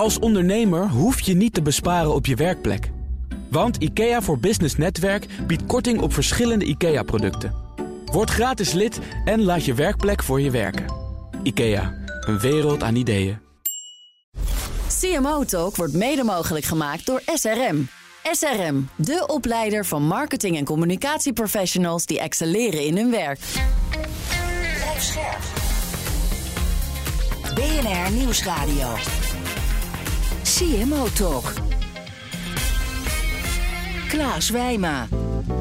Als ondernemer hoef je niet te besparen op je werkplek. Want IKEA voor Business Netwerk biedt korting op verschillende IKEA-producten. Word gratis lid en laat je werkplek voor je werken. IKEA, een wereld aan ideeën. CMO Talk wordt mede mogelijk gemaakt door SRM. SRM, de opleider van marketing- en communicatieprofessionals die excelleren in hun werk. Blijf scherp. BNR Nieuwsradio. CMO Talk. Klaas Wijma.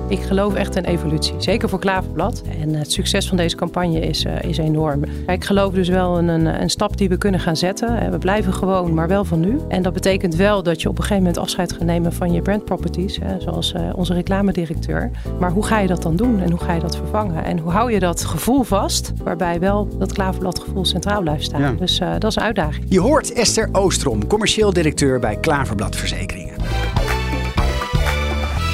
Ik geloof echt in evolutie, zeker voor Klaverblad. En het succes van deze campagne is, uh, is enorm. Ik geloof dus wel in een, een, stap die we kunnen gaan zetten. We blijven gewoon, maar wel van nu. En dat betekent wel dat je op een gegeven moment afscheid gaat nemen van je brandproperties, hè, zoals uh, onze reclamedirecteur. Maar hoe ga je dat dan doen en hoe ga je dat vervangen? En hoe hou je dat gevoel vast, waarbij wel dat Klaverbladgevoel gevoel centraal blijft staan? Ja. Dus uh, dat is een uitdaging. Je hoort Esther Oostrom, commercieel directeur bij Klaverblad Verzekeringen.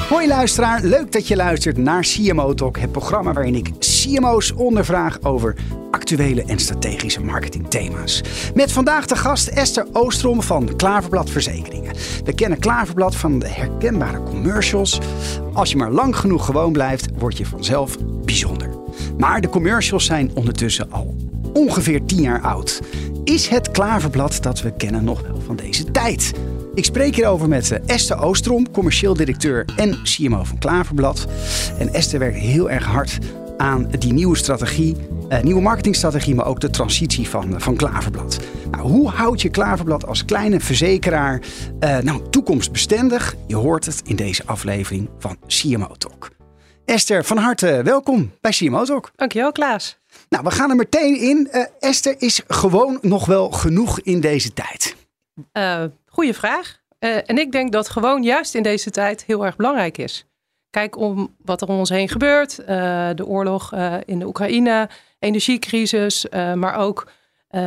Hoi luisteraar, leuk dat je luistert naar CMO Talk, het programma waarin ik CMO's ondervraag over actuele en strategische marketingthema's. Met vandaag de gast Esther Oostrom van Klaverblad Verzekeringen. We kennen Klaverblad van de herkenbare commercials. Als je maar lang genoeg gewoon blijft, word je vanzelf bijzonder. Maar de commercials zijn ondertussen al ongeveer 10 jaar oud. Is het Klaverblad dat we kennen nog wel van deze tijd? Ik spreek hierover met eh, Esther Oostrom, commercieel directeur en CMO van Klaverblad. En Esther werkt heel erg hard aan die nieuwe strategie, uh, nieuwe marketingstrategie, maar ook de transitie van, uh, van Klaverblad. Nou, hoe houd je Klaverblad als kleine verzekeraar uh, nou, toekomstbestendig? Je hoort het in deze aflevering van CMO Talk. Esther, van harte welkom bij CMO Talk. Dankjewel, Klaas. Nou, we gaan er meteen in. Esther, is gewoon nog wel genoeg in deze tijd? Goeie vraag. Uh, en ik denk dat gewoon juist in deze tijd heel erg belangrijk is. Kijk om wat er om ons heen gebeurt. Uh, de oorlog uh, in de Oekraïne, energiecrisis, maar ook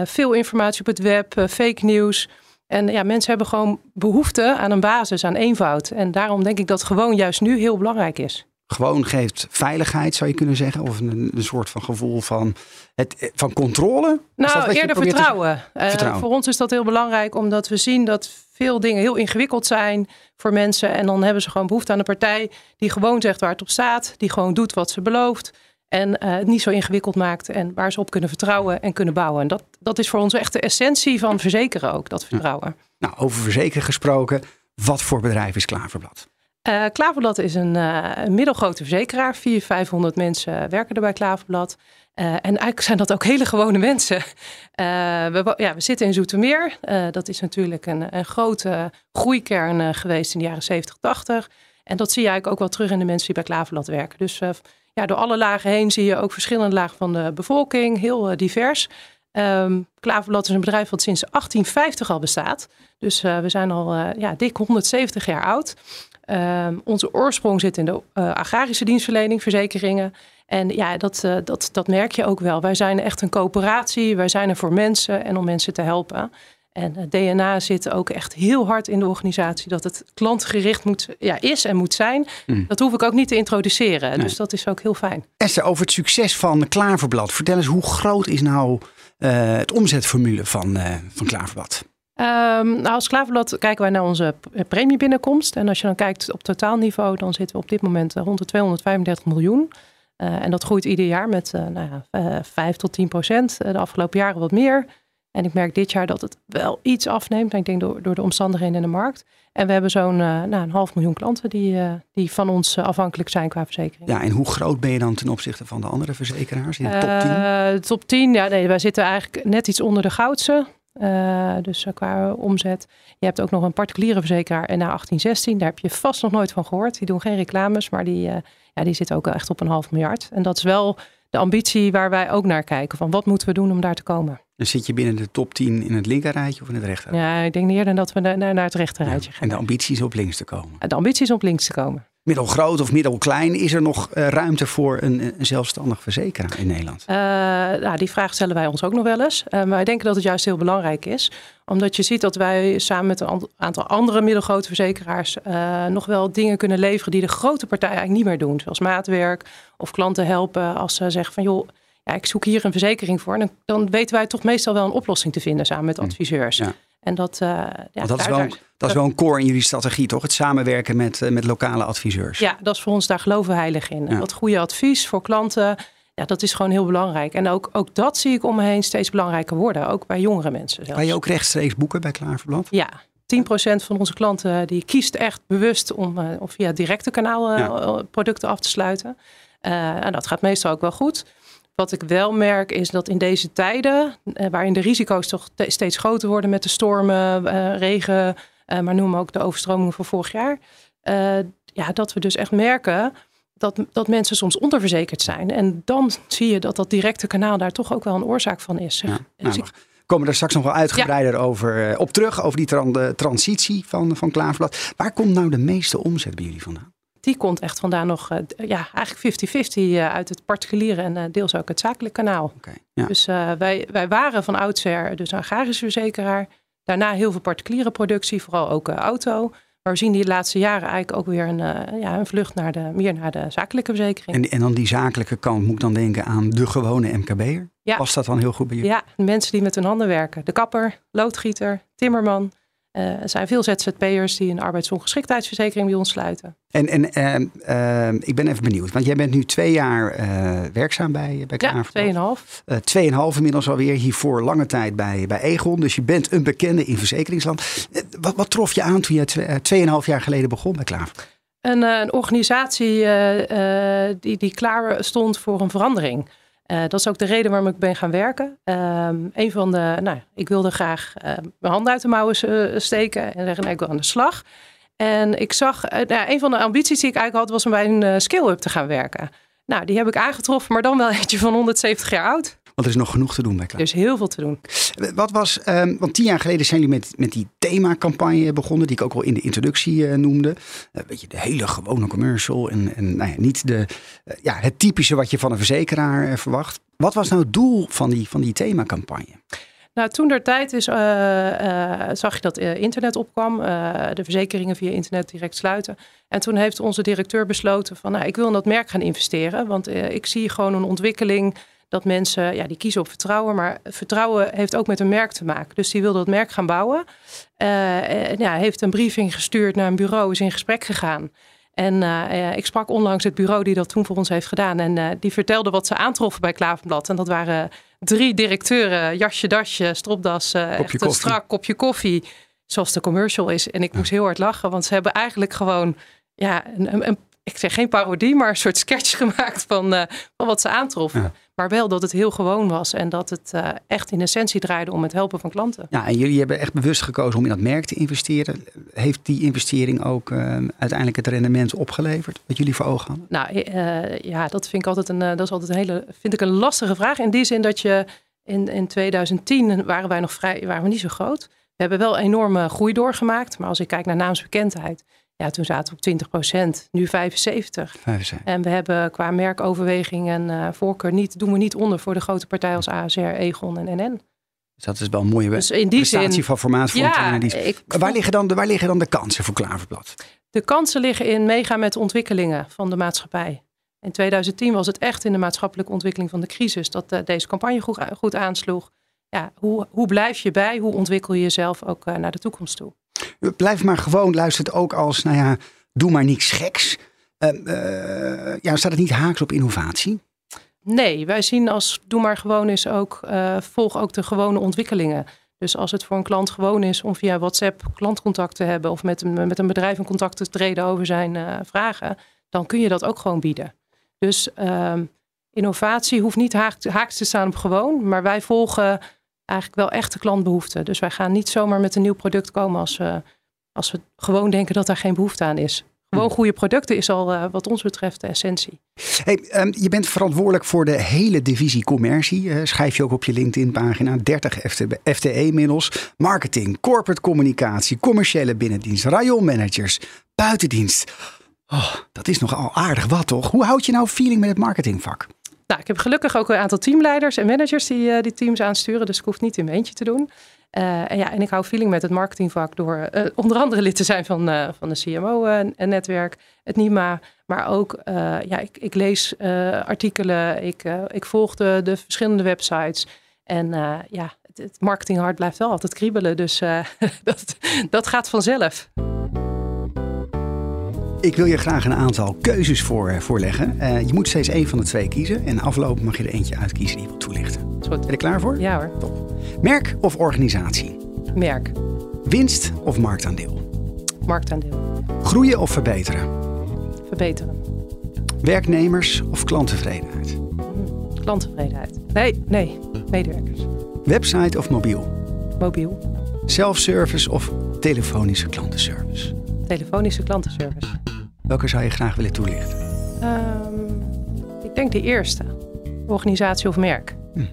veel informatie op het web, fake nieuws. En ja, mensen hebben gewoon behoefte aan een basis, aan eenvoud. En daarom denk ik dat gewoon juist nu heel belangrijk is gewoon geeft veiligheid, zou je kunnen zeggen? Of een, een soort van gevoel van, het, van controle? Nou, eerder vertrouwen. Te... Uh, vertrouwen. Voor ons is dat heel belangrijk, omdat we zien dat veel dingen heel ingewikkeld zijn voor mensen. En dan hebben ze gewoon behoefte aan een partij die gewoon zegt waar het op staat, die gewoon doet wat ze belooft. En uh, het niet zo ingewikkeld maakt en waar ze op kunnen vertrouwen en kunnen bouwen. En dat, dat is voor ons echt de essentie van verzekeren ook, dat vertrouwen. Nou, over verzekeren gesproken, wat voor bedrijf is Klaverblad? Uh, Klaverblad is een, een, middelgrote verzekeraar. 400, 500 mensen werken er bij Klaverblad. Uh, en eigenlijk zijn dat ook hele gewone mensen. we, ja, we zitten in Zoetermeer. dat is natuurlijk een, een grote groeikern geweest in de jaren 70, 80. En dat zie je eigenlijk ook wel terug in de mensen die bij Klaverblad werken. Dus ja, door alle lagen heen zie je ook verschillende lagen van de bevolking. Heel divers. Um, Klaverblad is een bedrijf wat sinds 1850 al bestaat. Dus we zijn al ja, dik 170 jaar oud. Uh, onze oorsprong zit in de uh, agrarische dienstverlening, verzekeringen. En ja, dat, uh, dat, dat merk je ook wel. Wij zijn echt een coöperatie. Wij zijn er voor mensen en om mensen te helpen. En het DNA zit ook echt heel hard in de organisatie. Dat het klantgericht moet, ja, is en moet zijn. Mm. Dat hoef ik ook niet te introduceren. Nee. Dus dat is ook heel fijn. Esther, over het succes van Klaverblad. Vertel eens, hoe groot is nou uh, het omzetformule van, van Klaverblad? Um, nou, als Klaverblad kijken wij naar onze premiebinnenkomst. En als je dan kijkt op totaalniveau, dan zitten we op dit moment rond de 235 miljoen. Uh, en dat groeit ieder jaar met uh, nou ja, uh, 5 tot 10 procent. de afgelopen jaren wat meer. En ik merk dit jaar dat het wel iets afneemt. Ik denk door, door de omstandigheden in de markt. En we hebben zo'n nou, een half miljoen klanten die, die van ons afhankelijk zijn qua verzekering. Ja, en hoe groot ben je dan ten opzichte van de andere verzekeraars in de top 10? top 10, ja, nee, wij zitten eigenlijk net iets onder de goudse. Uh, dus qua omzet. Je hebt ook nog een particuliere verzekeraar NA 1816. Daar heb je vast nog nooit van gehoord. Die doen geen reclames, maar die, uh, ja, die zitten ook echt op een half miljard. En dat is wel de ambitie waar wij ook naar kijken. Van wat moeten we doen om daar te komen? Dan zit je binnen de top 10 in het linkerrijtje of in het rechterrijtje? Ja, ik denk eerder dat we naar, naar het rechterrijtje ja, gaan. En de ambitie is op links te komen? De ambitie is op links te komen middelgroot of middelklein, is er nog uh, ruimte voor een, een, zelfstandig verzekeraar in Nederland? Uh, nou, die vraag stellen wij ons ook nog wel eens. Uh, maar wij denken dat het juist heel belangrijk is. Omdat je ziet dat wij samen met een aantal andere middelgrote verzekeraars nog wel dingen kunnen leveren die de grote partijen eigenlijk niet meer doen. Zoals maatwerk of klanten helpen als ze zeggen van joh, ja, ik zoek hier een verzekering voor. Dan, dan weten wij toch meestal wel een oplossing te vinden samen met adviseurs. Ja. En dat, uh, ja, dat, is wel, daar, dat is wel een core in jullie strategie, toch? Het samenwerken met, met lokale adviseurs. Ja, dat is voor ons, daar geloven we heilig in. Ja. Dat goede advies voor klanten, ja, dat is gewoon heel belangrijk. En ook, ook dat zie ik om me heen steeds belangrijker worden. Ook bij jongere mensen. Zelfs. Kan je ook rechtstreeks boeken bij Klaverblad? Ja, 10% van onze klanten die kiest echt bewust om uh, via directe kanaal producten af te sluiten. En dat gaat meestal ook wel goed. Wat ik wel merk is dat in deze tijden, waarin de risico's toch steeds groter worden met de stormen, regen, maar noem ook de overstromingen van vorig jaar. ja, dat we dus echt merken dat, dat mensen soms onderverzekerd zijn. En dan zie je dat dat directe kanaal daar toch ook wel een oorzaak van is. Ja, dus nou, komen daar straks nog wel uitgebreider over, op terug, over die tran transitie van, van Klaverblad. Waar komt nou de meeste omzet bij jullie vandaan? Die komt echt vandaan nog, uh, ja, eigenlijk 50-50 uh, uit het particuliere en deels ook het zakelijk kanaal. Okay, ja. Dus wij, wij waren van oudsher dus een agrarische verzekeraar. Daarna heel veel particuliere productie, vooral ook auto. Maar we zien die laatste jaren eigenlijk ook weer een, ja, een vlucht naar de, meer naar de zakelijke verzekering. En, en dan die zakelijke kant, moet ik dan denken aan de gewone MKB'er? Ja. Past dat dan heel goed bij jullie? Ja, mensen die met hun handen werken. De kapper, loodgieter, timmerman. Uh, er zijn veel ZZP'ers die een arbeidsongeschiktheidsverzekering bij ons sluiten. En, en uh, uh, ik ben even benieuwd, want jij bent nu twee jaar werkzaam bij, bij Ja, tweeënhalf. tweeënhalf inmiddels alweer, hiervoor lange tijd bij, bij Egon. Dus je bent een bekende in verzekeringsland. wat, wat trof je aan toen je tweeënhalf jaar geleden begon bij Klaver? Een, een organisatie die, die klaar stond voor een verandering. Uh, dat is ook de reden waarom ik ben gaan werken. Een van de, nou, ik wilde graag uh, mijn handen uit de mouwen steken en zeggen, nou, ik wil aan de slag. En ik zag, nou, een van de ambities die ik eigenlijk had, was om bij een skill-up te gaan werken. Nou, die heb ik aangetroffen, maar dan wel eentje van 170 jaar oud. Want er is nog genoeg te doen bij Klaar. Er is heel veel te doen. Wat was, um, want tien jaar geleden zijn jullie met, met die themacampagne begonnen, die ik ook al in de introductie uh, noemde. Uh, weet je, de hele gewone commercial en, en nou ja, niet de, uh, ja, het typische wat je van een verzekeraar verwacht. Wat was nou het doel van die, van die themacampagne? Nou, toen der tijd is, uh, uh, zag je dat internet opkwam, de verzekeringen via internet direct sluiten. En toen heeft onze directeur besloten van, nou, ik wil in dat merk gaan investeren, want ik zie gewoon een ontwikkeling dat mensen, ja, die kiezen op vertrouwen, maar vertrouwen heeft ook met een merk te maken. Dus die wilde dat merk gaan bouwen. Uh, ja, heeft een briefing gestuurd naar een bureau, is in gesprek gegaan. En uh, ik sprak onlangs het bureau die dat toen voor ons heeft gedaan. En uh, die vertelde wat ze aantroffen bij Klavenblad. En dat waren drie directeuren, jasje, dasje, stropdas, echt een strak kopje koffie. Zoals de commercial is. En ik moest heel hard lachen, want ze hebben eigenlijk gewoon ja, een, een ik zeg geen parodie, maar een soort sketch gemaakt van, uh, van wat ze aantroffen. Maar wel dat het heel gewoon was en dat het uh, echt in essentie draaide om het helpen van klanten. Ja, en jullie hebben echt bewust gekozen om in dat merk te investeren. Heeft die investering ook uh, uiteindelijk het rendement opgeleverd wat jullie voor ogen hadden? Nou ja, dat vind ik altijd een, dat is altijd een hele, vind ik een lastige vraag. In die zin dat je in, in 2010 waren wij nog vrij, waren we niet zo groot. We hebben wel enorme groei doorgemaakt. Maar als ik kijk naar naamsbekendheid, ja, toen zaten we op 20 procent, nu 75. 75. En we hebben qua merkoverweging en uh, voorkeur niet, doen we niet onder voor de grote partijen als ASR, Egon en NN. Dus dat is wel een mooie dus in die prestatie zin, van formaat voor ja, ik, waar, liggen dan de, waar liggen dan de kansen voor Klaverblad? De kansen liggen in meegaan met de ontwikkelingen van de maatschappij. In 2010 was het echt in de maatschappelijke ontwikkeling van de crisis dat uh, deze campagne goed, goed aansloeg. Ja, hoe, hoe blijf je bij? Hoe ontwikkel je jezelf ook uh, naar de toekomst toe? Blijf maar gewoon, luistert ook als, nou ja, doe maar niks geks. Uh, uh, ja, staat het niet haaks op innovatie? Nee, wij zien als doe maar gewoon is ook, uh, volg ook de gewone ontwikkelingen. Dus als het voor een klant gewoon is om via WhatsApp klantcontact te hebben of met een, met een bedrijf in contact te treden over zijn vragen, dan kun je dat ook gewoon bieden. Dus ehm, innovatie hoeft niet haaks te staan op gewoon, maar wij volgen eigenlijk wel echte klantbehoeften. Dus wij gaan niet zomaar met een nieuw product komen als we, als we gewoon denken dat daar geen behoefte aan is. Gewoon hm. goede producten is al uh, wat ons betreft de essentie. Hey, um, je bent verantwoordelijk voor de hele divisie commercie. Uh, schrijf je ook op je LinkedIn pagina. 30 FTE inmiddels. Marketing, corporate communicatie, commerciële binnendienst, rayonmanagers, buitendienst. Oh, dat is nogal aardig wat toch? Hoe houd je nou feeling met het marketingvak? Nou, ik heb gelukkig ook een aantal teamleiders en managers die uh, die teams aansturen. Dus ik hoef niet in mijn eentje te doen. Uh, en, ja, en ik hou feeling met het marketingvak door uh, onder andere lid te zijn van, van de CMO-netwerk, het NIMA. Maar ook, ja, ik, ik lees artikelen, ik, ik volg de, de verschillende websites. En ja, het marketinghart blijft wel altijd kriebelen. Dus dat, dat gaat vanzelf. Ik wil je graag een aantal keuzes voor, voorleggen. Uh, je moet steeds één van de twee kiezen. En aflopen mag je er eentje uitkiezen die je wilt toelichten. Goed. Ben je er klaar voor? Ja hoor. Top. Merk of organisatie? Merk. Winst of marktaandeel? Marktaandeel. Groeien of verbeteren? Verbeteren. Werknemers of klanttevredenheid? Klanttevredenheid. Nee, nee. Medewerkers. Website of mobiel? Mobiel. Self-service of telefonische klantenservice? Telefonische klantenservice. Welke zou je graag willen toelichten? Um, ik denk de eerste. Organisatie of merk. Hm.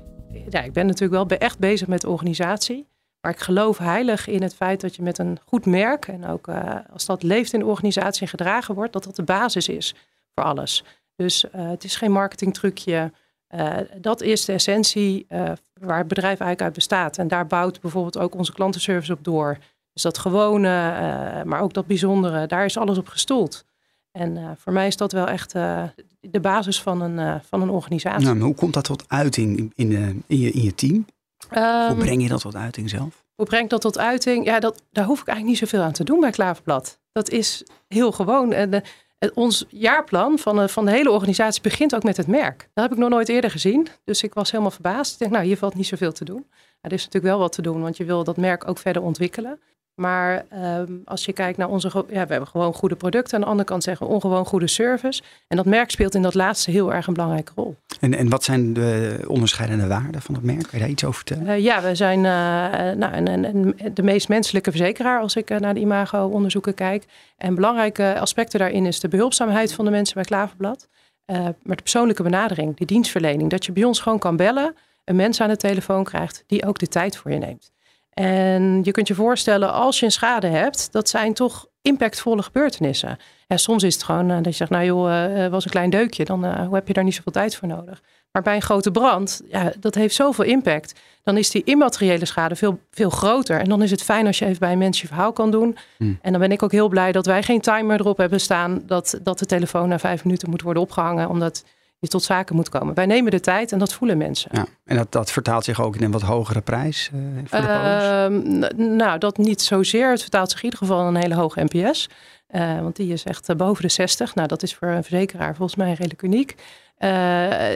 Ja, ik ben natuurlijk wel echt bezig met organisatie. Maar ik geloof heilig in het feit dat je met een goed merk... en ook uh, als dat leeft in de organisatie en gedragen wordt... dat dat de basis is voor alles. Dus uh, het is geen marketingtrucje... Uh, dat is de essentie waar het bedrijf eigenlijk uit bestaat. En daar bouwt bijvoorbeeld ook onze klantenservice op door. Dus dat gewone, uh, maar ook dat bijzondere, daar is alles op gestoeld. En voor mij is dat wel echt de basis van een, van een organisatie. Nou, hoe komt dat tot uiting in, in, in, je, in je team? Um, hoe breng je dat tot uiting zelf? Hoe breng ik dat tot uiting? Ja, dat, daar hoef ik eigenlijk niet zoveel aan te doen bij Klaverblad. Dat is heel gewoon. En ons jaarplan van van de hele organisatie begint ook met het merk. Dat heb ik nog nooit eerder gezien. Dus ik was helemaal verbaasd. Ik denk, nou, hier valt niet zoveel te doen. er is natuurlijk wel wat te doen, want je wil dat merk ook verder ontwikkelen. Maar um, als je kijkt naar onze. Ja, we hebben gewoon goede producten. Aan de andere kant zeggen we ongewoon goede service. En dat merk speelt in dat laatste heel erg een belangrijke rol. En, en wat zijn de onderscheidende waarden van het merk? Kan je daar iets over vertellen? Uh, ja, we zijn uh, nou, de meest menselijke verzekeraar als ik uh, naar de imago-onderzoeken kijk. En belangrijke aspecten daarin is de behulpzaamheid van de mensen bij Klaverblad. maar de persoonlijke benadering, de dienstverlening. Dat je bij ons gewoon kan bellen, een mens aan de telefoon krijgt die ook de tijd voor je neemt. En je kunt je voorstellen, als je een schade hebt, dat zijn toch impactvolle gebeurtenissen. En soms is het gewoon uh, dat je zegt, nou joh, uh, was een klein deukje, dan uh, heb je daar niet zoveel tijd voor nodig. Maar bij een grote brand, ja, dat heeft zoveel impact. Dan is die immateriële schade veel, veel groter. En dan is het fijn als je even bij een mens je verhaal kan doen. Hmm. En dan ben ik ook heel blij dat wij geen timer erop hebben staan dat, dat de telefoon na vijf minuten moet worden opgehangen. Omdat je tot zaken moet komen. Wij nemen de tijd en dat voelen mensen. Ja, en dat, dat vertaalt zich ook in een wat hogere prijs uh, voor de uh, Nou, dat niet zozeer. Het vertaalt zich in ieder geval een hele hoge NPS. Uh, want die is echt eh, boven de 60. Nou, dat is voor een verzekeraar volgens mij redelijk uniek.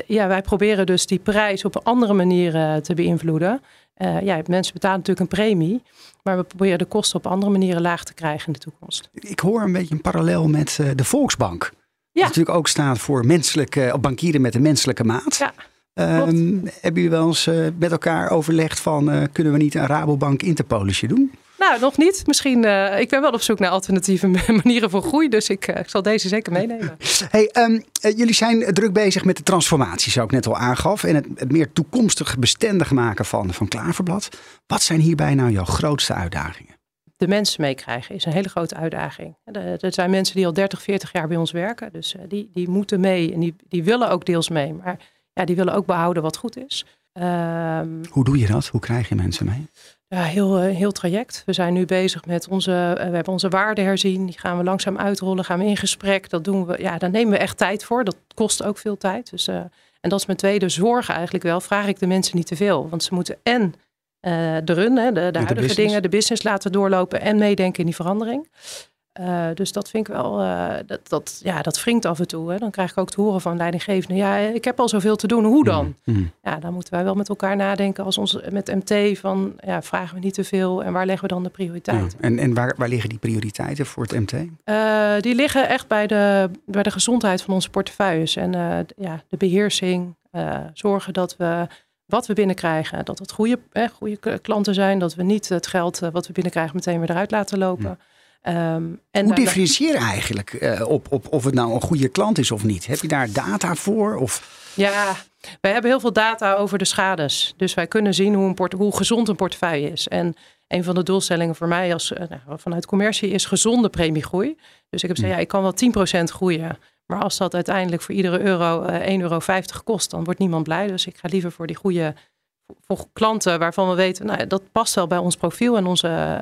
ja, wij proberen dus die prijs op een andere manier te beïnvloeden. ja, mensen betalen natuurlijk een premie. Maar we proberen de kosten op andere manieren laag te krijgen in de toekomst. Ik hoor een beetje een parallel met de Volksbank. Ja. natuurlijk ook staat voor menselijke, bankieren met een menselijke maat. Ja. Um, hebben jullie wel eens uh, met elkaar overlegd van uh, kunnen we niet een Rabobank Interpolisje doen? Nou, nog niet. Misschien, uh, ik ben wel op zoek naar alternatieve manieren voor groei, dus ik, ik zal deze zeker meenemen. Hey, um, jullie zijn druk bezig met de transformatie, zoals ik net al aangaf, en het, het meer toekomstig bestendig maken van, van Klaverblad. Wat zijn hierbij nou jouw grootste uitdagingen? De mensen meekrijgen is een hele grote uitdaging. Er zijn mensen die al 30, 40 jaar bij ons werken. Dus eh, die, die moeten mee en die, die willen ook deels mee. Maar ja, die willen ook behouden wat goed is. Um, Hoe doe je dat? Hoe krijg je mensen mee? Ja, heel, eh, heel traject. We zijn nu bezig met onze, eh, we hebben onze waarden herzien. Die gaan we langzaam uitrollen, gaan we in gesprek. Dat doen we, ja, daar nemen we echt tijd voor. Dat kost ook veel tijd. Dus, uh, en dat is mijn tweede zorg eigenlijk wel. Vraag ik de mensen niet te veel. Want ze moeten en de run, hè, de, de huidige dingen, de business laten doorlopen en meedenken in die verandering. Uh, dus dat vind ik wel, uh, dat, dat, ja, dat wringt af en toe. Hè. Dan krijg ik ook te horen van leidinggevenden, ja, ik heb al zoveel te doen, hoe dan? Mm, mm. Ja, dan moeten wij wel met elkaar nadenken als ons met MT van, ja, vragen we niet te veel en waar leggen we dan de prioriteiten? Ja. En, en waar, waar liggen die prioriteiten voor het MT? die liggen echt bij de, bij de gezondheid van onze portefeuilles en ja, de beheersing, zorgen dat we wat we binnenkrijgen, dat het goede, hè, goede klanten zijn. Dat we niet het geld eh, wat we binnenkrijgen meteen weer eruit laten lopen. Um, en Hoe differentiëer je eigenlijk uh, op, op of het nou een goede klant is of niet? Heb je daar data voor? Of? Ja, wij hebben heel veel data over de schades. Dus wij kunnen zien hoe, een hoe gezond een portefeuille is. En een van de doelstellingen voor mij als, uh, nou, vanuit commercie is gezonde premiegroei. Dus ik heb gezegd, ja, ik kan wel 10% groeien. Maar als dat uiteindelijk voor iedere euro uh, eh, 1,50 euro kost, dan wordt niemand blij. Dus ik ga liever voor die goede voor klanten waarvan we weten, nou, dat past wel bij ons profiel en onze,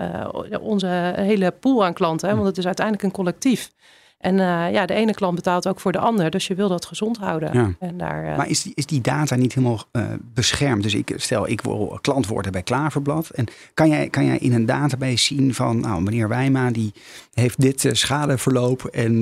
uh, onze hele pool aan klanten. Hè, want het is uiteindelijk een collectief. En uh, ja, de ene klant betaalt ook voor de ander. Dus je wil dat gezond houden. Ja. En daar, uh... Maar is die, is die data niet helemaal uh, beschermd? Dus ik stel, ik wil klant worden bij Klaverblad. En kan jij, kan jij in een database zien van, nou, meneer Wijma, die heeft dit schadeverloop en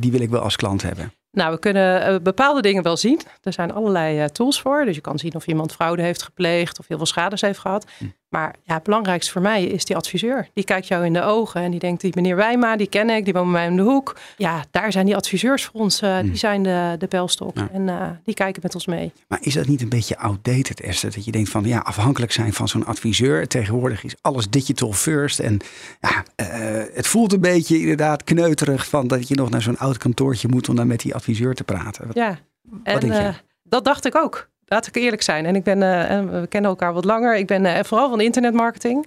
die wil ik wel als klant hebben? Nou, we kunnen bepaalde dingen wel zien. Er zijn allerlei tools voor. Dus je kan zien of iemand fraude heeft gepleegd of heel veel schades heeft gehad. Hm. Maar ja, het belangrijkste voor mij is die adviseur. Die kijkt jou in de ogen en die denkt, die meneer Wijma, die ken ik, die woont bij mij om de hoek. Ja, daar zijn die adviseurs voor ons, uh, die zijn de, de pijlstok. Ja. En uh, die kijken met ons mee. Maar is dat niet een beetje outdated, Esther? Dat je denkt van, ja, afhankelijk zijn van zo'n adviseur. Tegenwoordig is alles digital first. En ja, uh, het voelt een beetje inderdaad kneuterig van dat je nog naar zo'n oud kantoortje moet om dan met die adviseur te praten. Wat, ja, wat en dat dacht ik ook. Laat ik eerlijk zijn. En ik ben, uh, we kennen elkaar wat langer. Ik ben uh, vooral van internetmarketing.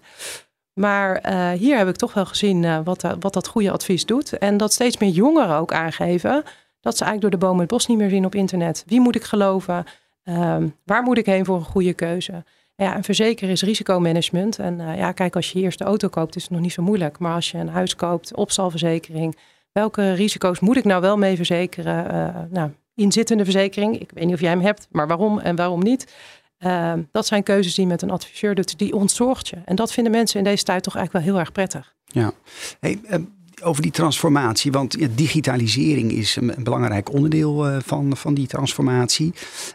Maar uh, hier heb ik toch wel gezien wat, wat dat goede advies doet. En dat steeds meer jongeren ook aangeven dat ze eigenlijk door de bomen het bos niet meer zien op internet. Wie moet ik geloven? Um, waar moet ik heen voor een goede keuze? Ja, en verzekeren is risicomanagement. En ja, kijk, als je je eerste auto koopt, is het nog niet zo moeilijk. Maar als je een huis koopt, opstalverzekering. Welke risico's moet ik nou wel mee verzekeren? nou, inzittende verzekering. Ik weet niet of jij hem hebt, maar waarom en waarom niet? Uh, dat zijn keuzes die met een adviseur doet, die ontzorgt je. En dat vinden mensen in deze tijd toch eigenlijk wel heel erg prettig. Ja, hey, uh, over die transformatie, want ja, digitalisering is een, een belangrijk onderdeel uh, van, van die transformatie.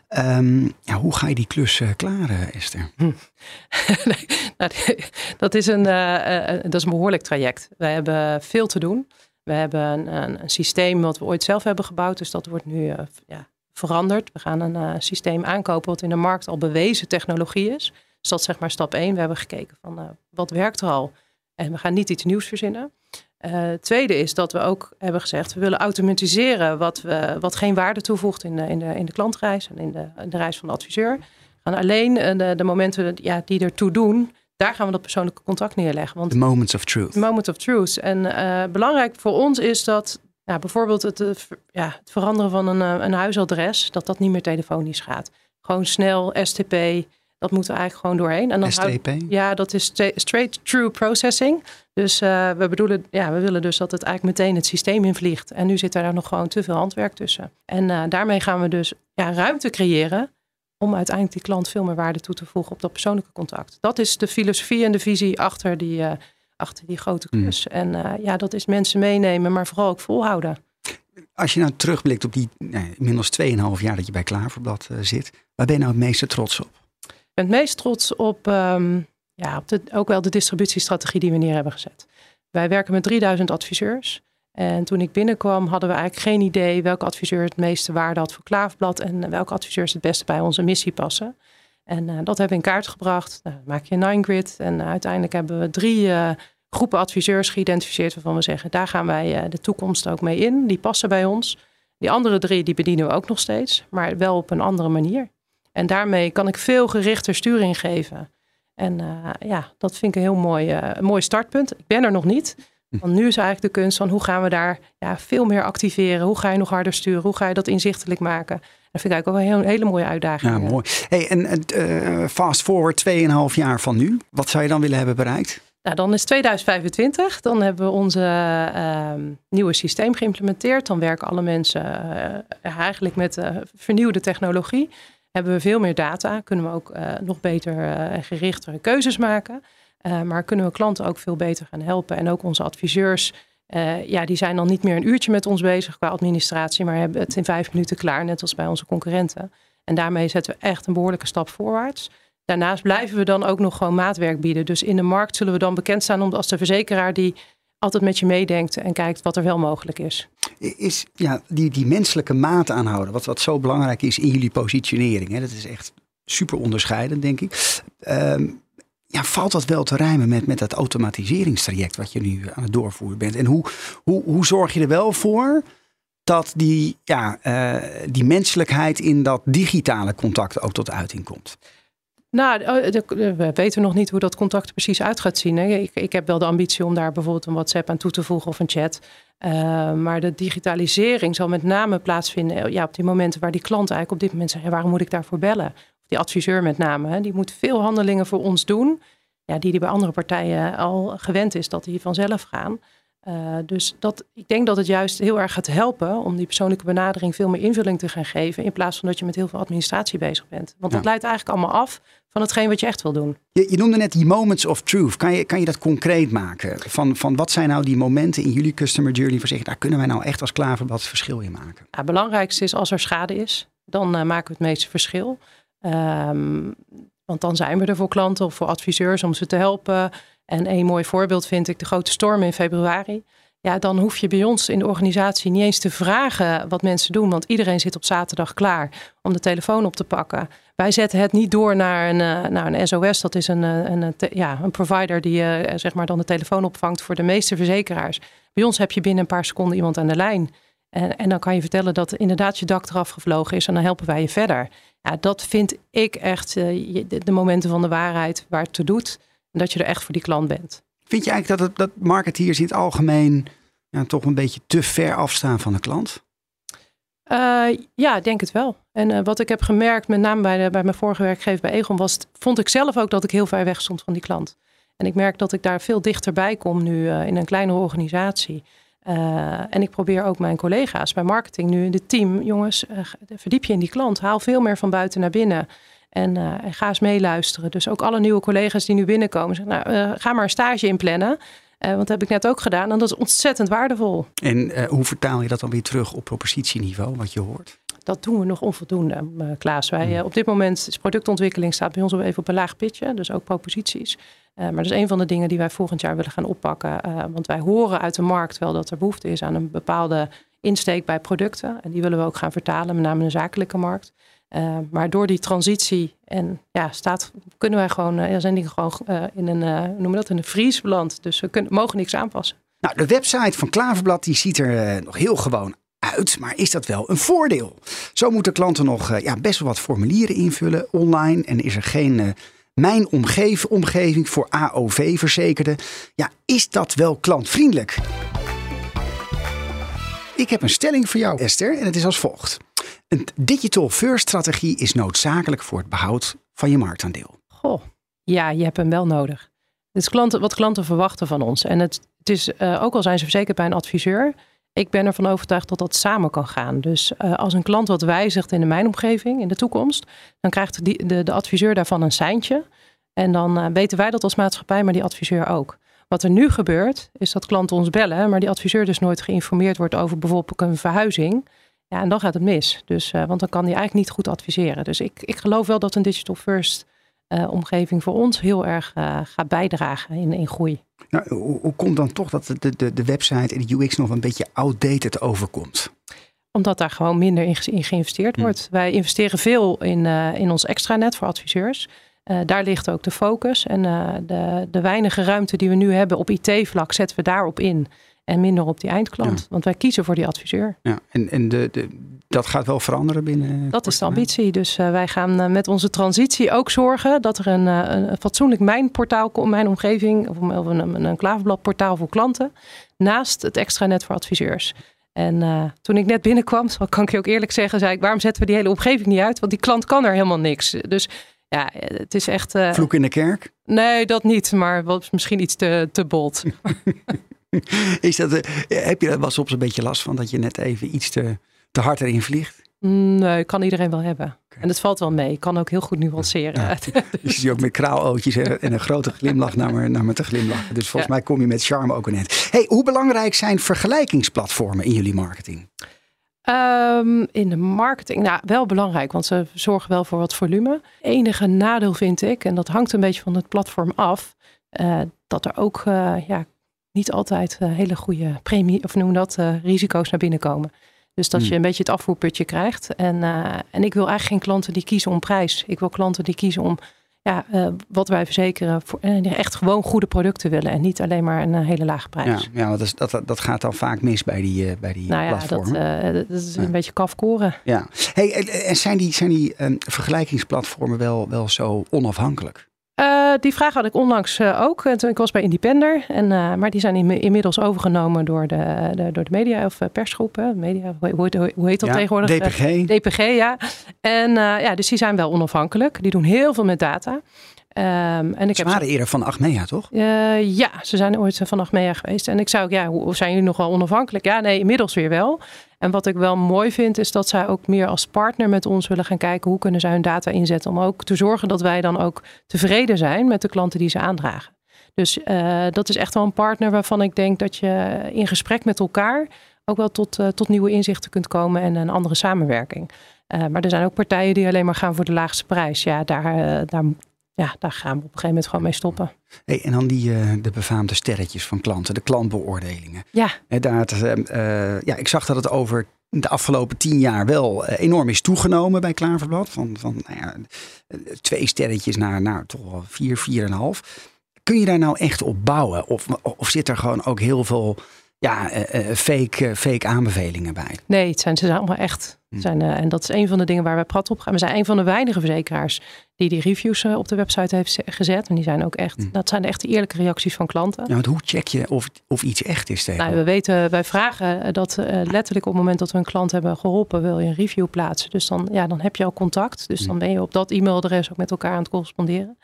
Um, ja, hoe ga je die klus uh, klaren, Esther? Hm. nou, dat, is een, dat is een behoorlijk traject. Wij hebben veel te doen. We hebben een, een, een, systeem wat we ooit zelf hebben gebouwd. Dus dat wordt nu uh, ja, veranderd. We gaan een uh, systeem aankopen wat in de markt al bewezen technologie is. Dus dat is zeg maar stap 1. We hebben gekeken van uh, wat werkt er al. En we gaan niet iets nieuws verzinnen. Het tweede is dat we ook hebben gezegd, we willen automatiseren wat, we, wat geen waarde toevoegt in de, in de, in de klantreis en in de, de reis van de adviseur. Gaan alleen de, de momenten ja, die ertoe doen, daar gaan we dat persoonlijke contact neerleggen. Want the moments of truth. Moment of truth. En uh, belangrijk voor ons is dat ja, bijvoorbeeld het, uh, ja, het veranderen van een, uh, een huisadres, dat dat niet meer telefonisch gaat. Gewoon snel, STP, dat moeten we eigenlijk gewoon doorheen. En dan STP? ja, dat is straight through processing. Dus we bedoelen, ja, we willen dus dat het eigenlijk meteen het systeem invliegt. En nu zit daar nog gewoon te veel handwerk tussen. En daarmee gaan we dus ja, ruimte creëren om uiteindelijk die klant veel meer waarde toe te voegen op dat persoonlijke contact. Dat is de filosofie en de visie achter die, uh, achter die grote hmm. klus. Mm. En uh, ja, dat is mensen meenemen, maar vooral ook volhouden. Als je nou terugblikt op die nou, inmiddels 2,5 jaar dat je bij Klaverblad uh, zit, waar ben je nou het meeste trots op? Ik ben het meest trots op, um, ja, op de, ook wel de distributiestrategie die we neer hebben gezet. Wij werken met 3000 adviseurs. En toen ik binnenkwam hadden we eigenlijk geen idee welke adviseur het meeste waarde had voor Klaafblad en welke adviseurs het beste bij onze missie passen. En uh, dat hebben we in kaart gebracht. Nou, maak je een nine grid en uh, uiteindelijk hebben we drie uh, groepen adviseurs geïdentificeerd waarvan we zeggen daar gaan wij de toekomst ook mee in. Die passen bij ons. Die andere drie die bedienen we ook nog steeds, maar wel op een andere manier. En daarmee kan ik veel gerichter sturing geven. En ja, dat vind ik een heel mooi, mooi startpunt. Ik ben er nog niet. Want nu is eigenlijk de kunst van hoe gaan we daar ja, veel meer activeren? Hoe ga je nog harder sturen? Hoe ga je dat inzichtelijk maken? Dat vind ik eigenlijk ook wel een hele mooie uitdaging. Ja, mooi. Hey, en uh, fast forward 2,5 jaar van nu. Wat zou je dan willen hebben bereikt? Nou, dan is 2025. Dan hebben we onze uh, nieuwe systeem geïmplementeerd. Dan werken alle mensen uh, eigenlijk met vernieuwde technologie. Hebben we veel meer data. Kunnen we ook nog beter en gerichtere keuzes maken. Uh, maar kunnen we klanten ook veel beter gaan helpen. En ook onze adviseurs, uh, ja, die zijn dan niet meer een uurtje met ons bezig qua administratie, maar hebben het in vijf minuten klaar, net als bij onze concurrenten. En daarmee zetten we echt een behoorlijke stap voorwaarts. Daarnaast blijven we dan ook nog gewoon maatwerk bieden. Dus in de markt zullen we dan bekend staan als de verzekeraar die altijd met je meedenkt en kijkt wat er wel mogelijk is. Is ja, die, die menselijke maat aanhouden, wat, wat zo belangrijk is in jullie positionering. Hè? Dat is echt super onderscheidend, denk ik. Um, ja, valt dat wel te rijmen met, met dat automatiseringstraject wat je nu aan het doorvoeren bent? En hoe, hoe, hoe zorg je er wel voor dat die, ja, uh, die menselijkheid in dat digitale contact ook tot uiting komt? Nou, oh, we weten nog niet hoe dat contact er precies uit gaat zien. Hè. Ik, ik, heb wel de ambitie om daar bijvoorbeeld een WhatsApp aan toe te voegen of een chat. Maar de digitalisering zal met name plaatsvinden ja, op die momenten waar die klant eigenlijk op dit moment zegt: waarom moet ik daarvoor bellen? Die adviseur met name, hè, die moet veel handelingen voor ons doen. Ja, die die bij andere partijen al gewend is dat die vanzelf gaan. Uh, dus dat, ik denk dat het juist heel erg gaat helpen om die persoonlijke benadering veel meer invulling te gaan geven. In plaats van dat je met heel veel administratie bezig bent. Want dat leidt eigenlijk allemaal af van hetgeen wat je echt wil doen. Je, je, noemde net die moments of truth. Kan je, kan je dat concreet maken? Van, van wat zijn nou die momenten in jullie customer journey waar zeggen, daar kunnen wij nou echt als klaverblad verschil in maken? het belangrijkste is als er schade is, dan uh, maken we het meeste verschil. Um, want dan zijn we er voor klanten of voor adviseurs om ze te helpen. En een mooi voorbeeld vind ik de grote storm in februari. Ja, dan hoef je bij ons in de organisatie niet eens te vragen wat mensen doen. Want iedereen zit op zaterdag klaar om de telefoon op te pakken. Wij zetten het niet door naar een, eh, naar een SOS. Dat is een, eh, een, ja, een provider die zeg maar dan de telefoon opvangt voor de meeste verzekeraars. Bij ons heb je binnen een paar seconden iemand aan de lijn. En, en dan kan je vertellen dat inderdaad je dak eraf gevlogen is. En dan helpen wij je verder. Ja, dat vind ik echt de, de momenten van de waarheid waar het toe doet. En dat je er echt voor die klant bent. Vind je eigenlijk dat, het, dat marketeers in het algemeen ja, toch een beetje te ver afstaan van de klant? Uh, ja, denk het wel. En uh, wat ik heb gemerkt, met name bij, de, bij mijn vorige werkgever bij Egon, was, vond ik zelf ook dat ik heel ver weg stond van die klant. En ik merk dat ik daar veel dichterbij kom nu uh, in een kleinere organisatie. En ik probeer ook mijn collega's bij marketing nu in het team, jongens, verdiep je in die klant. Haal veel meer van buiten naar binnen. En, en, ga eens meeluisteren. Dus ook alle nieuwe collega's die nu binnenkomen, zeggen, nou, ga maar een stage inplannen. Want dat heb ik net ook gedaan. En dat is ontzettend waardevol. En hoe vertaal je dat dan weer terug op propositieniveau, wat je hoort? Dat doen we nog onvoldoende, Klaas. Wij, op dit moment is productontwikkeling staat bij ons even op een laag pitje. Dus ook proposities. maar dat is een van de dingen die wij volgend jaar willen gaan oppakken. want wij horen uit de markt wel dat er behoefte is aan een bepaalde insteek bij producten. En die willen we ook gaan vertalen, met name in de zakelijke markt. Uh, maar door die transitie en ja, staat, kunnen wij gewoon, uh, zijn dingen gewoon in een, we dat, in een vries beland. Dus we kunnen, mogen niks aanpassen. Nou, de website van Klaverblad die ziet er nog heel gewoon uit, maar is dat wel een voordeel? Zo moeten klanten nog ja, best wel wat formulieren invullen online en is er geen mijn omgeving, omgeving voor AOV-verzekerden. Ja, is dat wel klantvriendelijk? Ik heb een stelling voor jou, Esther, en het is als volgt. Een digital first strategie is noodzakelijk voor het behoud van je marktaandeel. Goh, ja, je hebt hem wel nodig. Het klanten, wat klanten verwachten van ons. En het, het is, uh, ook al zijn ze verzekerd bij een adviseur, ik ben ervan overtuigd dat dat samen kan gaan. Dus uh, als een klant wat wijzigt in de mijnomgeving in de toekomst, dan krijgt die, de, de adviseur daarvan een seintje. En dan uh, weten wij dat als maatschappij, maar die adviseur ook. Wat er nu gebeurt, is dat klanten ons bellen, maar die adviseur dus nooit geïnformeerd wordt over bijvoorbeeld een verhuizing. Ja, en dan gaat het mis. Dus, uh, want dan kan hij eigenlijk niet goed adviseren. Dus ik, ik geloof wel dat een digital first omgeving voor ons heel erg uh, gaat bijdragen in, in groei. Nou, hoe, hoe, komt dan toch dat de, de, de website en de UX nog een beetje outdated overkomt? Omdat daar gewoon minder in, in geïnvesteerd hm. wordt. Wij investeren veel in, in ons extranet voor adviseurs. daar ligt ook de focus. En de, de weinige ruimte die we nu hebben op IT-vlak zetten we daarop in. En minder op die eindklant. Want wij kiezen voor die adviseur. Ja, en en de, de, dat gaat wel veranderen binnen. Dat is de ambitie. Dus uh, wij gaan uh, met onze transitie ook zorgen dat er een, uh, een fatsoenlijk mijnportaal komt, mijn omgeving, of een, een, een klaverbladportaal voor klanten, naast het extra net voor adviseurs. En toen ik net binnenkwam, kan ik je ook eerlijk zeggen, zei ik, waarom zetten we die hele omgeving niet uit? Want die klant kan er helemaal niks. Dus ja, het is echt. Vloek in de kerk? Nee, dat niet, maar was misschien iets te, te bold. Is dat, uh, heb je er wel soms een beetje last van dat je net even iets te, te hard erin vliegt? Nee, kan iedereen wel hebben. En het valt wel mee. Ik kan ook heel goed nuanceren. Ja. je ziet ook met kraalootjes en een grote glimlach naar me, naar me te glimlachen. Dus volgens ja. mij kom je met charme ook net. Hey, hoe belangrijk zijn vergelijkingsplatformen in jullie marketing? Um, in de marketing, nou wel belangrijk, want ze zorgen wel voor wat volume. Enige nadeel vind ik, en dat hangt een beetje van het platform af, uh, dat er ook uh, ja, niet altijd uh, hele goede premie, of noem dat, uh, risico's naar binnen komen. Dus dat hmm. je een beetje het afvoerputje krijgt. En, uh, en ik wil eigenlijk geen klanten die kiezen om prijs. Ik wil klanten die kiezen om ja, wat wij verzekeren. Voor, echt gewoon goede producten willen. En niet alleen maar een hele lage prijs. Ja, ja dat, is, dat, dat gaat dan vaak mis bij die, bij die nou ja, platformen. Dat, dat is een beetje kafkoren. Ja. Hey, en zijn die, zijn die um, vergelijkingsplatformen wel, wel zo onafhankelijk? Uh, die vraag had ik onlangs uh, ook. Toen ik was bij Independer. En, uh, maar die zijn in, inmiddels overgenomen door de, de, door de media of persgroepen. Media, hoe, hoe, hoe heet dat ja, tegenwoordig? DPG. DPG, ja. En ja, dus die zijn wel onafhankelijk. Die doen heel veel met data. Ehm, en ik Ze heb waren eerder van Achmea, toch? Eh, ja, ze zijn ooit van Achmea geweest. En ik zou ook, ja, hoe zijn jullie nog wel onafhankelijk? Ja, nee, inmiddels weer wel. En wat ik wel mooi vind, is dat zij ook meer als partner met ons willen gaan kijken hoe kunnen zij hun data inzetten. Om ook te zorgen dat wij dan ook tevreden zijn met de klanten die ze aandragen. Dus eh, dat is echt wel een partner waarvan ik denk dat je in gesprek met elkaar ook wel tot, uh, tot nieuwe inzichten kunt komen en een andere samenwerking. Uh, maar er zijn ook partijen die alleen maar gaan voor de laagste prijs. Ja, daar, daar, ja, daar gaan we op een gegeven moment gewoon mee stoppen. Hey, en dan die, uh, de befaamde sterretjes van klanten, de klantbeoordelingen. Ja. Daar, uh, ja, ik zag dat het over de afgelopen tien jaar wel enorm is toegenomen bij Klaverblad. Van, van nou ja, twee sterretjes naar, naar toch wel vier, vier en een half. Kun je daar nou echt op bouwen? Of, of zit er gewoon ook heel veel ja, fake, fake aanbevelingen bij? Nee, het zijn, ze zijn allemaal echt. Zijn, uh, en dat is een van de dingen waar we prat op gaan. We zijn een van de weinige verzekeraars die die reviews op de website heeft gezet. En die zijn ook echt, mm. dat zijn echt de eerlijke reacties van klanten. Ja, want hoe check je of, of iets echt is tegen? Nou, we weten, wij vragen dat uh, letterlijk op het moment dat we een klant hebben geholpen, wil je een review plaatsen. Dus dan, ja, dan heb je al contact. Dus mm. dan ben je op dat e-mailadres ook met elkaar aan het corresponderen.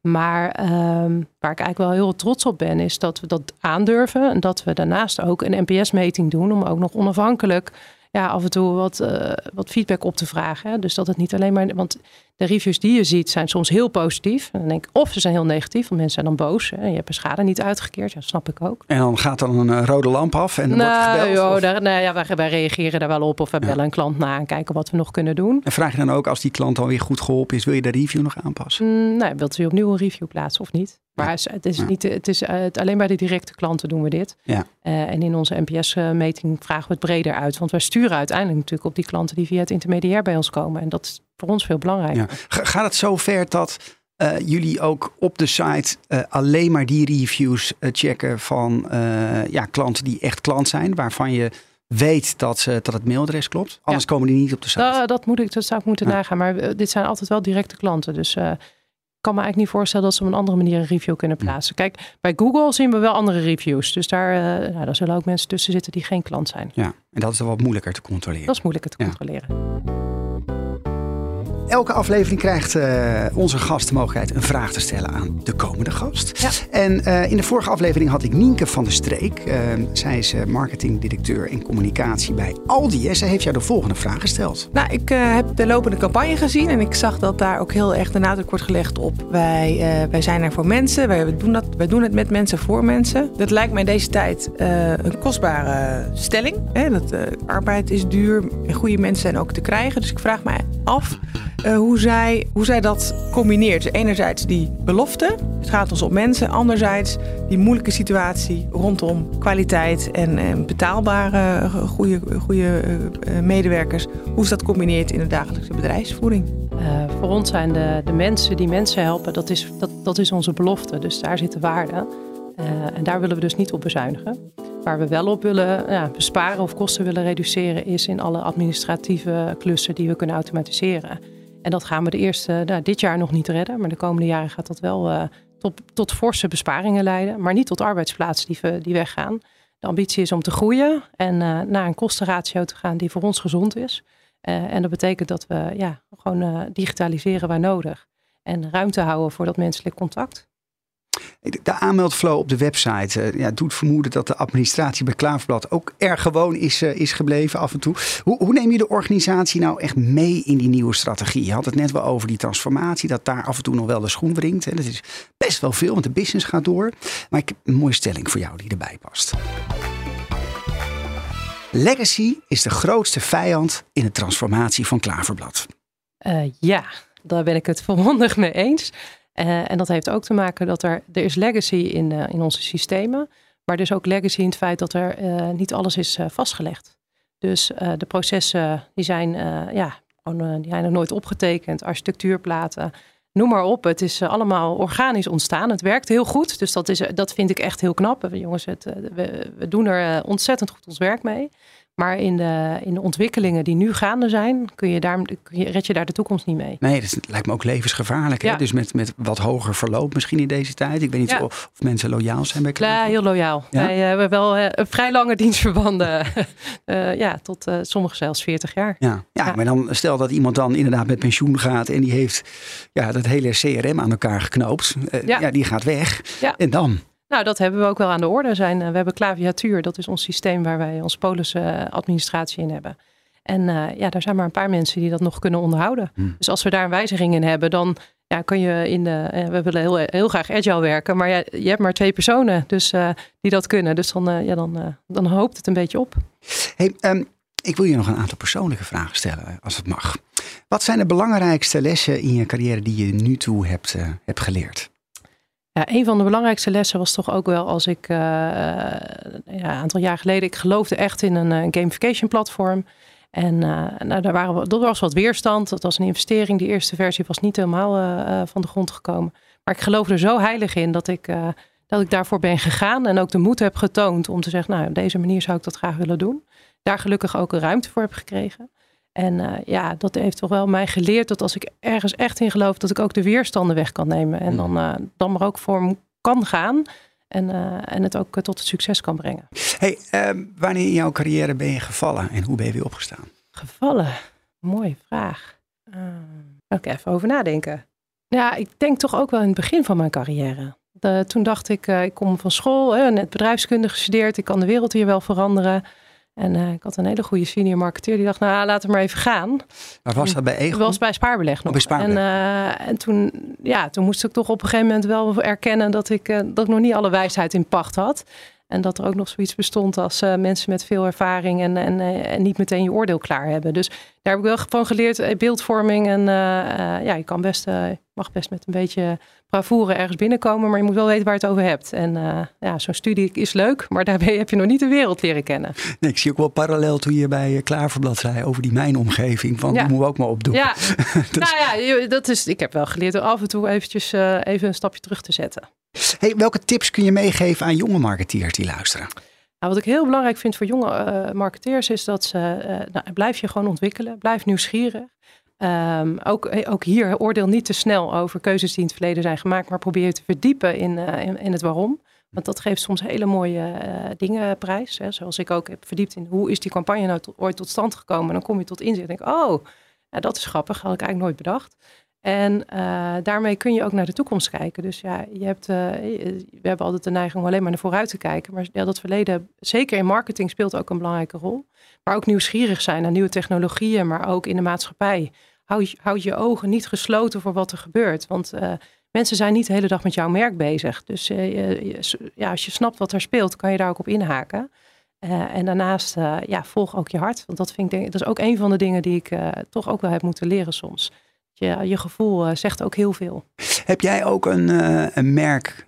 Maar um, waar ik eigenlijk wel heel trots op ben, is dat we dat aandurven. En dat we daarnaast ook een NPS-meting doen om ook nog onafhankelijk ja, af en toe wat, uh, wat feedback op te vragen. Hè? Dus dat het niet alleen maar. Want de reviews die je ziet zijn soms heel positief. En dan denk ik, of ze zijn heel negatief, want mensen zijn dan boos. Hè? Je hebt een schade niet uitgekeerd, ja, snap ik ook. En dan gaat dan een uh, rode lamp af en dan nou, wordt gebeld? Joh, daar, nou ja, wij, wij, reageren daar wel op of we ja. bellen een klant na en kijken wat we nog kunnen doen. En vraag je dan ook, als die klant alweer goed geholpen is, wil je de review nog aanpassen? Mm, nou, wilt u opnieuw een review plaatsen of niet? Maar het is, niet, het is het, alleen bij de directe klanten doen we dit. Ja. Uh, en in onze NPS-meting vragen we het breder uit. Want wij sturen uiteindelijk natuurlijk op die klanten die via het intermediair bij ons komen. En dat is voor ons veel belangrijk. Ja. Gaat het zo ver dat uh, jullie ook op de site uh, alleen maar die reviews checken van ja, klanten die echt klant zijn, waarvan je weet dat, ze, dat het mailadres klopt? Anders ja. komen die niet op de site. Dat, moet ik, dat zou ik moeten ja. nagaan. Maar dit zijn altijd wel directe klanten. Dus ik kan me eigenlijk niet voorstellen dat ze op een andere manier een review kunnen plaatsen. Kijk, bij Google zien we wel andere reviews. Dus daar, nou, daar zullen ook mensen tussen zitten die geen klant zijn. Ja, en dat is dan wat moeilijker te controleren. Dat is moeilijker te controleren. Elke aflevering krijgt uh, onze gast de mogelijkheid een vraag te stellen aan de komende gast. Ja. En uh, in de vorige aflevering had ik Nienke van der Streek. Uh, zij is marketingdirecteur en communicatie bij Aldi. En zij heeft jou de volgende vraag gesteld. Nou, ik heb de lopende campagne gezien en ik zag dat daar ook heel erg de nadruk wordt gelegd op. Wij, wij zijn er voor mensen, wij doen, dat, wij doen het met mensen voor mensen. Dat lijkt mij in deze tijd een kostbare stelling. Hè? Dat arbeid is duur en goede mensen zijn ook te krijgen. Dus ik vraag mij af. Uh, hoe, zij, hoe zij dat combineert. Enerzijds die belofte, het gaat ons om mensen. Anderzijds die moeilijke situatie rondom kwaliteit en, betaalbare goede, goede uh, medewerkers. Hoe ze dat combineert in de dagelijkse bedrijfsvoering. Voor ons zijn de, de mensen die mensen helpen, dat is, dat, dat is onze belofte. Dus daar zit de waarde. en daar willen we dus niet op bezuinigen. Waar we wel op willen ja, besparen of kosten willen reduceren, is in alle administratieve klussen die we kunnen automatiseren. En dat gaan we de eerste, nou, dit jaar nog niet redden, maar de komende jaren gaat dat wel uh, tot, tot forse besparingen leiden, maar niet tot arbeidsplaatsen die, die weggaan. De ambitie is om te groeien en uh, naar een kostenratio te gaan die voor ons gezond is. Uh, en dat betekent dat we ja, gewoon digitaliseren waar nodig en ruimte houden voor dat menselijk contact. De aanmeldflow op de website uh, ja, doet vermoeden dat de administratie bij Klaverblad ook erg gewoon is, uh, is gebleven af en toe. Hoe, hoe, neem je de organisatie nou echt mee in die nieuwe strategie? Je had het net wel over die transformatie, dat daar af en toe nog wel de schoen wringt. Hè. Dat is best wel veel, want de business gaat door. Maar ik heb een mooie stelling voor jou die erbij past. Legacy is de grootste vijand in de transformatie van Klaverblad. Uh, ja, daar ben ik het volmondig mee eens. Uh, en dat heeft ook te maken dat er, er is legacy in, uh, in onze systemen. Maar is ook legacy in het feit dat er uh, niet alles is vastgelegd. Dus de processen die zijn, ja, die zijn nog nooit opgetekend. Architectuurplaten, noem maar op. Het is allemaal organisch ontstaan. Het werkt heel goed. Dus dat, is, dat vind ik echt heel knap. Jongens, het, we, doen er ontzettend goed ons werk mee. Maar in de, in de ontwikkelingen die nu gaande zijn, kun je daar, kun je, red je daar de toekomst niet mee. Nee, dat lijkt me ook levensgevaarlijk. Hè? Ja. Dus met, met wat hoger verloop misschien in deze tijd. Ik weet niet Ja. of, of mensen loyaal zijn bij Ja, Klaar. heel loyaal. Ja? Wij eh, hebben wel eh, vrij lange dienstverbanden. Eh, ja, tot sommigen zelfs 40 jaar. Ja. Ja, Ja. maar dan stel dat iemand dan inderdaad met pensioen gaat en die heeft ja, dat hele CRM aan elkaar geknoopt. Ja. Ja. die gaat weg. Ja. En dan? Nou, dat hebben we ook wel aan de orde zijn. eh, we hebben Klaviatuur, dat is ons systeem waar wij ons Polische eh, administratie in hebben. En eh, ja, daar zijn maar een paar mensen die dat nog kunnen onderhouden. Hmm. Dus als we daar een wijziging in hebben, dan ja, kun je in de. we willen heel, heel graag agile werken, maar ja, je hebt maar twee personen dus, die dat kunnen. Dus dan, ja, dan, dan hoopt het een beetje op. Hey, ehm, ik wil je nog een aantal persoonlijke vragen stellen, als het mag. Wat zijn de belangrijkste lessen in je carrière die je nu toe hebt, hebt geleerd? Een van de belangrijkste lessen was toch ook wel als ik eh, ja, een aantal jaar geleden, ik geloofde echt in een eh, gamification platform. En eh, nou, daar waren we, dat was wat weerstand. Dat was een investering. Die eerste versie was niet helemaal van de grond gekomen. Maar ik geloof er zo heilig in dat ik, dat ik daarvoor ben gegaan. En ook de moed heb getoond om te zeggen, nou, op deze manier zou ik dat graag willen doen. Daar gelukkig ook een ruimte voor heb gekregen. En eh, ja, dat heeft toch wel mij geleerd dat als ik ergens echt in geloof, dat ik ook de weerstanden weg kan nemen. En dan, eh, dan maar ook voor hem kan gaan. En, eh, en het ook tot het succes kan brengen. Hey, ehm, wanneer in jouw carrière ben je gevallen en hoe ben je weer opgestaan? Gevallen. Mooie vraag. Uh, ook even over nadenken. Ja, ik denk toch ook wel in het begin van mijn carrière. De, toen dacht ik, ik kom van school, hè, net bedrijfskunde gestudeerd. Ik kan de wereld hier wel veranderen. En eh, ik had een hele goede senior marketeer die dacht, nou laten we maar even gaan. Waar was dat bij Egon? was bij Spaarbeleg nog. Bij Spaarbeleg. En, eh, en toen, ja, toen moest ik toch op een gegeven moment wel erkennen dat ik, eh, dat ik nog niet alle wijsheid in pacht had. En dat er ook nog zoiets bestond als mensen met veel ervaring en, en, en niet meteen je oordeel klaar hebben. Dus daar heb ik wel van geleerd, beeldvorming. En ja, je kan best, mag best met een beetje bravoure ergens binnenkomen, maar je moet wel weten waar je het over hebt. En eh, ja, zo'n studie is leuk, maar daarbij heb je nog niet de wereld leren kennen. Nee, ik zie ook wel parallel toen je bij eh, Klaverblad zei over die mijnomgeving. Van Ja. die moeten we ook maar opdoen. Ja, nou ja, dat is, ik heb wel geleerd om af en toe eventjes eh, even een stapje terug te zetten. Hey, welke tips kun je meegeven aan jonge marketeers die luisteren? Nou, wat ik heel belangrijk vind voor jonge marketeers is dat ze, nou, blijf je gewoon ontwikkelen, blijf nieuwsgierig. Ehm, ook, ook hier oordeel niet te snel over keuzes die in het verleden zijn gemaakt, maar probeer je te verdiepen in, eh, in, het waarom. Want dat geeft soms hele mooie eh, dingen prijs. Hè. Zoals ik ook heb verdiept in hoe is die campagne nou ooit tot stand gekomen. Dan kom je tot inzicht en denk oh, dat is grappig, had ik eigenlijk nooit bedacht. En eh, daarmee kun je ook naar de toekomst kijken. Dus ja, je hebt, we hebben altijd de neiging om alleen maar naar vooruit te kijken. Maar dat verleden, zeker in marketing, speelt ook een belangrijke rol. Maar ook nieuwsgierig zijn naar nieuwe technologieën, maar ook in de maatschappij. Houd, houd je ogen niet gesloten voor wat er gebeurt. Want eh, mensen zijn niet de hele dag met jouw merk bezig. Dus eh, ja, als je snapt wat er speelt, kan je daar ook op inhaken. Eh, en daarnaast, ja, volg ook je hart. Want dat, vind ik, denk- dat is ook een van de dingen die ik toch ook wel heb moeten leren soms. Je, je gevoel zegt ook heel veel. Heb jij ook een, een merk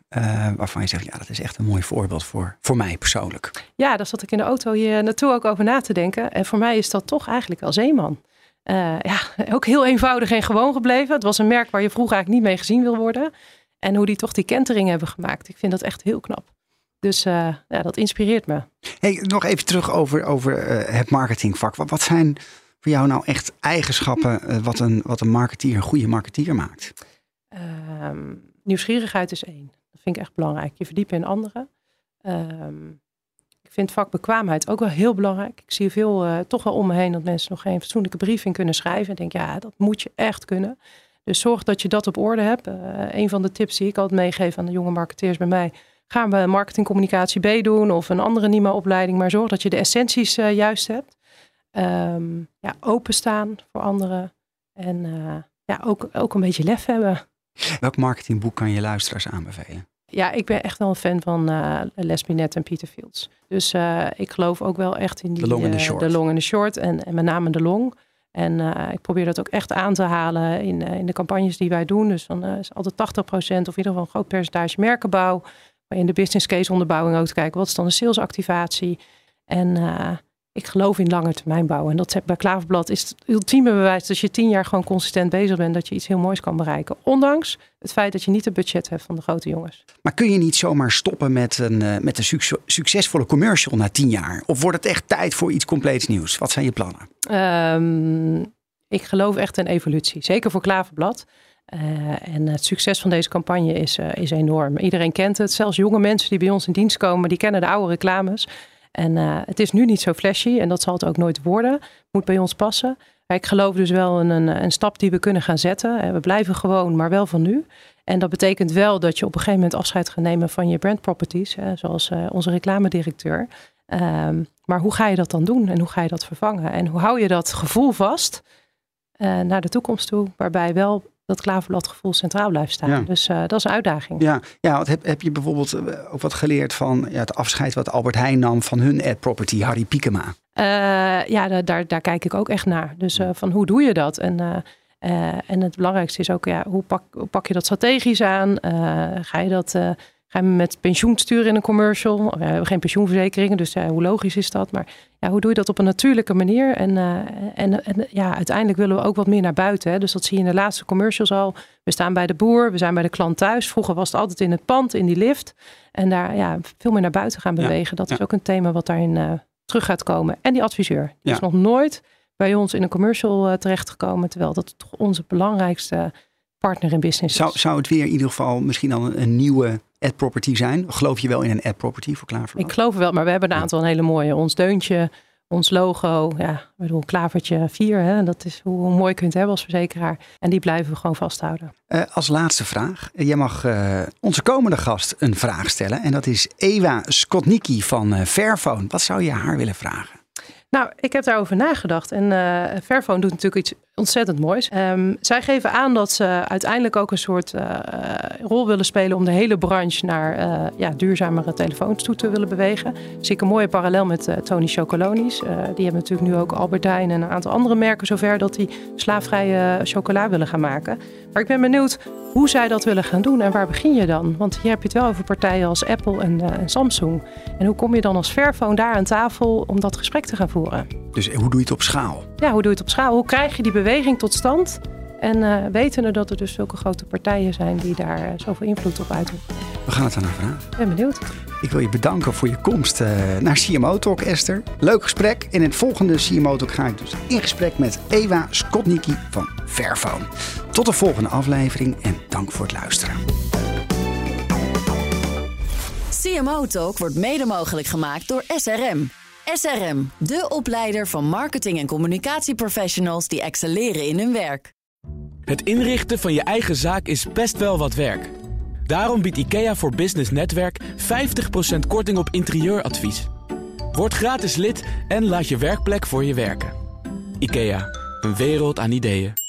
waarvan je zegt, ja, dat is echt een mooi voorbeeld voor, voor mij persoonlijk? Ja, daar zat ik in de auto hier naartoe ook over na te denken. En voor mij is dat toch eigenlijk wel Zeeman. Eh, ja, ook heel eenvoudig en gewoon gebleven. Het was een merk waar je vroeger eigenlijk niet mee gezien wil worden. En hoe die toch die kentering hebben gemaakt. Ik vind dat echt heel knap. Dus eh, ja, dat inspireert me. Hey, nog even terug over, over eh, het marketingvak. Wat, wat zijn voor jou nou echt eigenschappen wat, een, wat een marketeer, een goede marketeer maakt? Ehm, nieuwsgierigheid is één. Dat vind ik echt belangrijk. Je verdiepen in anderen. Ik vind vakbekwaamheid ook wel heel belangrijk. Ik zie veel eh, toch wel om me heen dat mensen nog geen fatsoenlijke briefing kunnen schrijven. En denk, ja, dat moet je echt kunnen. Dus zorg dat je dat op orde hebt. Eh, een van de tips die ik altijd meegeef aan de jonge marketeers bij mij. Gaan we marketingcommunicatie B doen of een andere NIMA-opleiding. Maar zorg dat je de essenties eh, juist hebt. Ehm, ja, openstaan voor anderen. En ja, ook, ook een beetje lef hebben. Welk marketingboek kan je luisteraars aanbevelen? Ja, ik ben echt wel een fan van Les Binet en Peter Fields. Dus eh, ik geloof ook wel echt in die, De long en de eh, short. de long en de short. En, en met name de long. En ik probeer dat ook echt aan te halen in, in de campagnes die wij doen. Dus dan is altijd 80% of in ieder geval een groot percentage merkenbouw. Maar in de business case onderbouwing ook te kijken, wat is dan de salesactivatie? En ik geloof in lange termijn bouwen. En dat bij Klaverblad is het ultieme bewijs dat als je tien jaar gewoon consistent bezig bent, dat je iets heel moois kan bereiken. Ondanks het feit dat je niet het budget hebt van de grote jongens. Maar kun je niet zomaar stoppen met een, uh, met een succesvolle commercial na tien jaar? Of wordt het echt tijd voor iets compleets nieuws? Wat zijn je plannen? Um, ik geloof echt in evolutie. Zeker voor Klaverblad. Uh, en het succes van deze campagne is, uh, is enorm. Iedereen kent het. Zelfs jonge mensen die bij ons in dienst komen, die kennen de oude reclames. En uh, het is nu niet zo flashy en dat zal het ook nooit worden. Moet bij ons passen. Maar ik geloof dus wel een, een stap die we kunnen gaan zetten. We blijven gewoon, maar wel van nu. En dat betekent wel dat je op een gegeven moment afscheid gaat nemen van je brand properties, hè, zoals onze reclamedirecteur. Um, maar hoe ga je dat dan doen en hoe ga je dat vervangen? En hoe hou je dat gevoel vast naar de toekomst toe, waarbij wel dat klaverbladgevoel centraal blijft staan. Ja. Dus uh, dat is een uitdaging. Ja, ja wat heb, heb je bijvoorbeeld ook wat geleerd van ja, het afscheid wat Albert Heijn nam van hun ad property, Harry Piekema? Uh, ja, daar, daar, daar, kijk ik ook echt naar. Dus van hoe doe je dat? En, en het belangrijkste is ook, ja, hoe, pak, hoe pak je dat strategisch aan? ga je dat Gaan we met pensioen sturen in een commercial? We hebben geen pensioenverzekeringen, dus uh, hoe logisch is dat? Maar ja, hoe doe je dat op een natuurlijke manier? En, uh, en, en ja, uiteindelijk willen we ook wat meer naar buiten. Hè? Dus dat zie je in de laatste commercials al. We staan bij de boer, we zijn bij de klant thuis. Vroeger was het altijd in het pand, in die lift. En daar ja, veel meer naar buiten gaan bewegen. Ja, dat is ook een thema wat daarin uh, terug gaat komen. En die adviseur. Die is nog nooit bij ons in een commercial terechtgekomen. Terwijl dat toch onze belangrijkste partner in business. Zou, zou het weer in ieder geval misschien dan een, een nieuwe ad property zijn? Geloof je wel in een ad property voor Klaverblad? Ik geloof wel, maar we hebben een aantal hele mooie. Ons deuntje, ons logo, ja, ik bedoel, klavertje 4, hè, dat is hoe mooi je kunt hebben als verzekeraar. En die blijven we gewoon vasthouden. Uh, als laatste vraag. Jij mag uh, onze komende gast een vraag stellen. En dat is Ewa Skotnicki van uh, Fairphone. Wat zou je haar willen vragen? Nou, ik heb daarover nagedacht. En Fairphone doet natuurlijk iets ontzettend moois. Um, zij geven aan dat ze uiteindelijk ook een soort uh, rol willen spelen om de hele branche naar uh, ja, duurzamere telefoons toe te willen bewegen. Zie ik een mooie parallel met Tony Chocolonis. die hebben natuurlijk nu ook Albertijn en een aantal andere merken zover dat die slaafvrije chocola willen gaan maken. Maar ik ben benieuwd hoe zij dat willen gaan doen en waar begin je dan? Want hier heb je het wel over partijen als Apple en, en Samsung. En hoe kom je dan als Fairphone daar aan tafel om dat gesprek te gaan voeren? Dus hoe doe je het op schaal? Ja, hoe doe je het op schaal? Hoe krijg je die beweging tot stand? En uh, wetende dat er dus zulke grote partijen zijn die daar uh, zoveel invloed op uitoefenen. We gaan het aan vragen. Ik ben benieuwd. Ik wil je bedanken voor je komst uh, naar CMO Talk, Esther. Leuk gesprek. In het volgende CMO Talk ga ik dus in gesprek met Ewa Skotnicki van Fairphone. Tot de volgende aflevering en dank voor het luisteren. CMO Talk wordt mede mogelijk gemaakt door SRM. SRM, de opleider van marketing- en communicatieprofessionals die excelleren in hun werk. Het inrichten van je eigen zaak is best wel wat werk. Daarom biedt IKEA voor Business Netwerk 50% korting op interieuradvies. Word gratis lid en laat je werkplek voor je werken. IKEA, een wereld aan ideeën.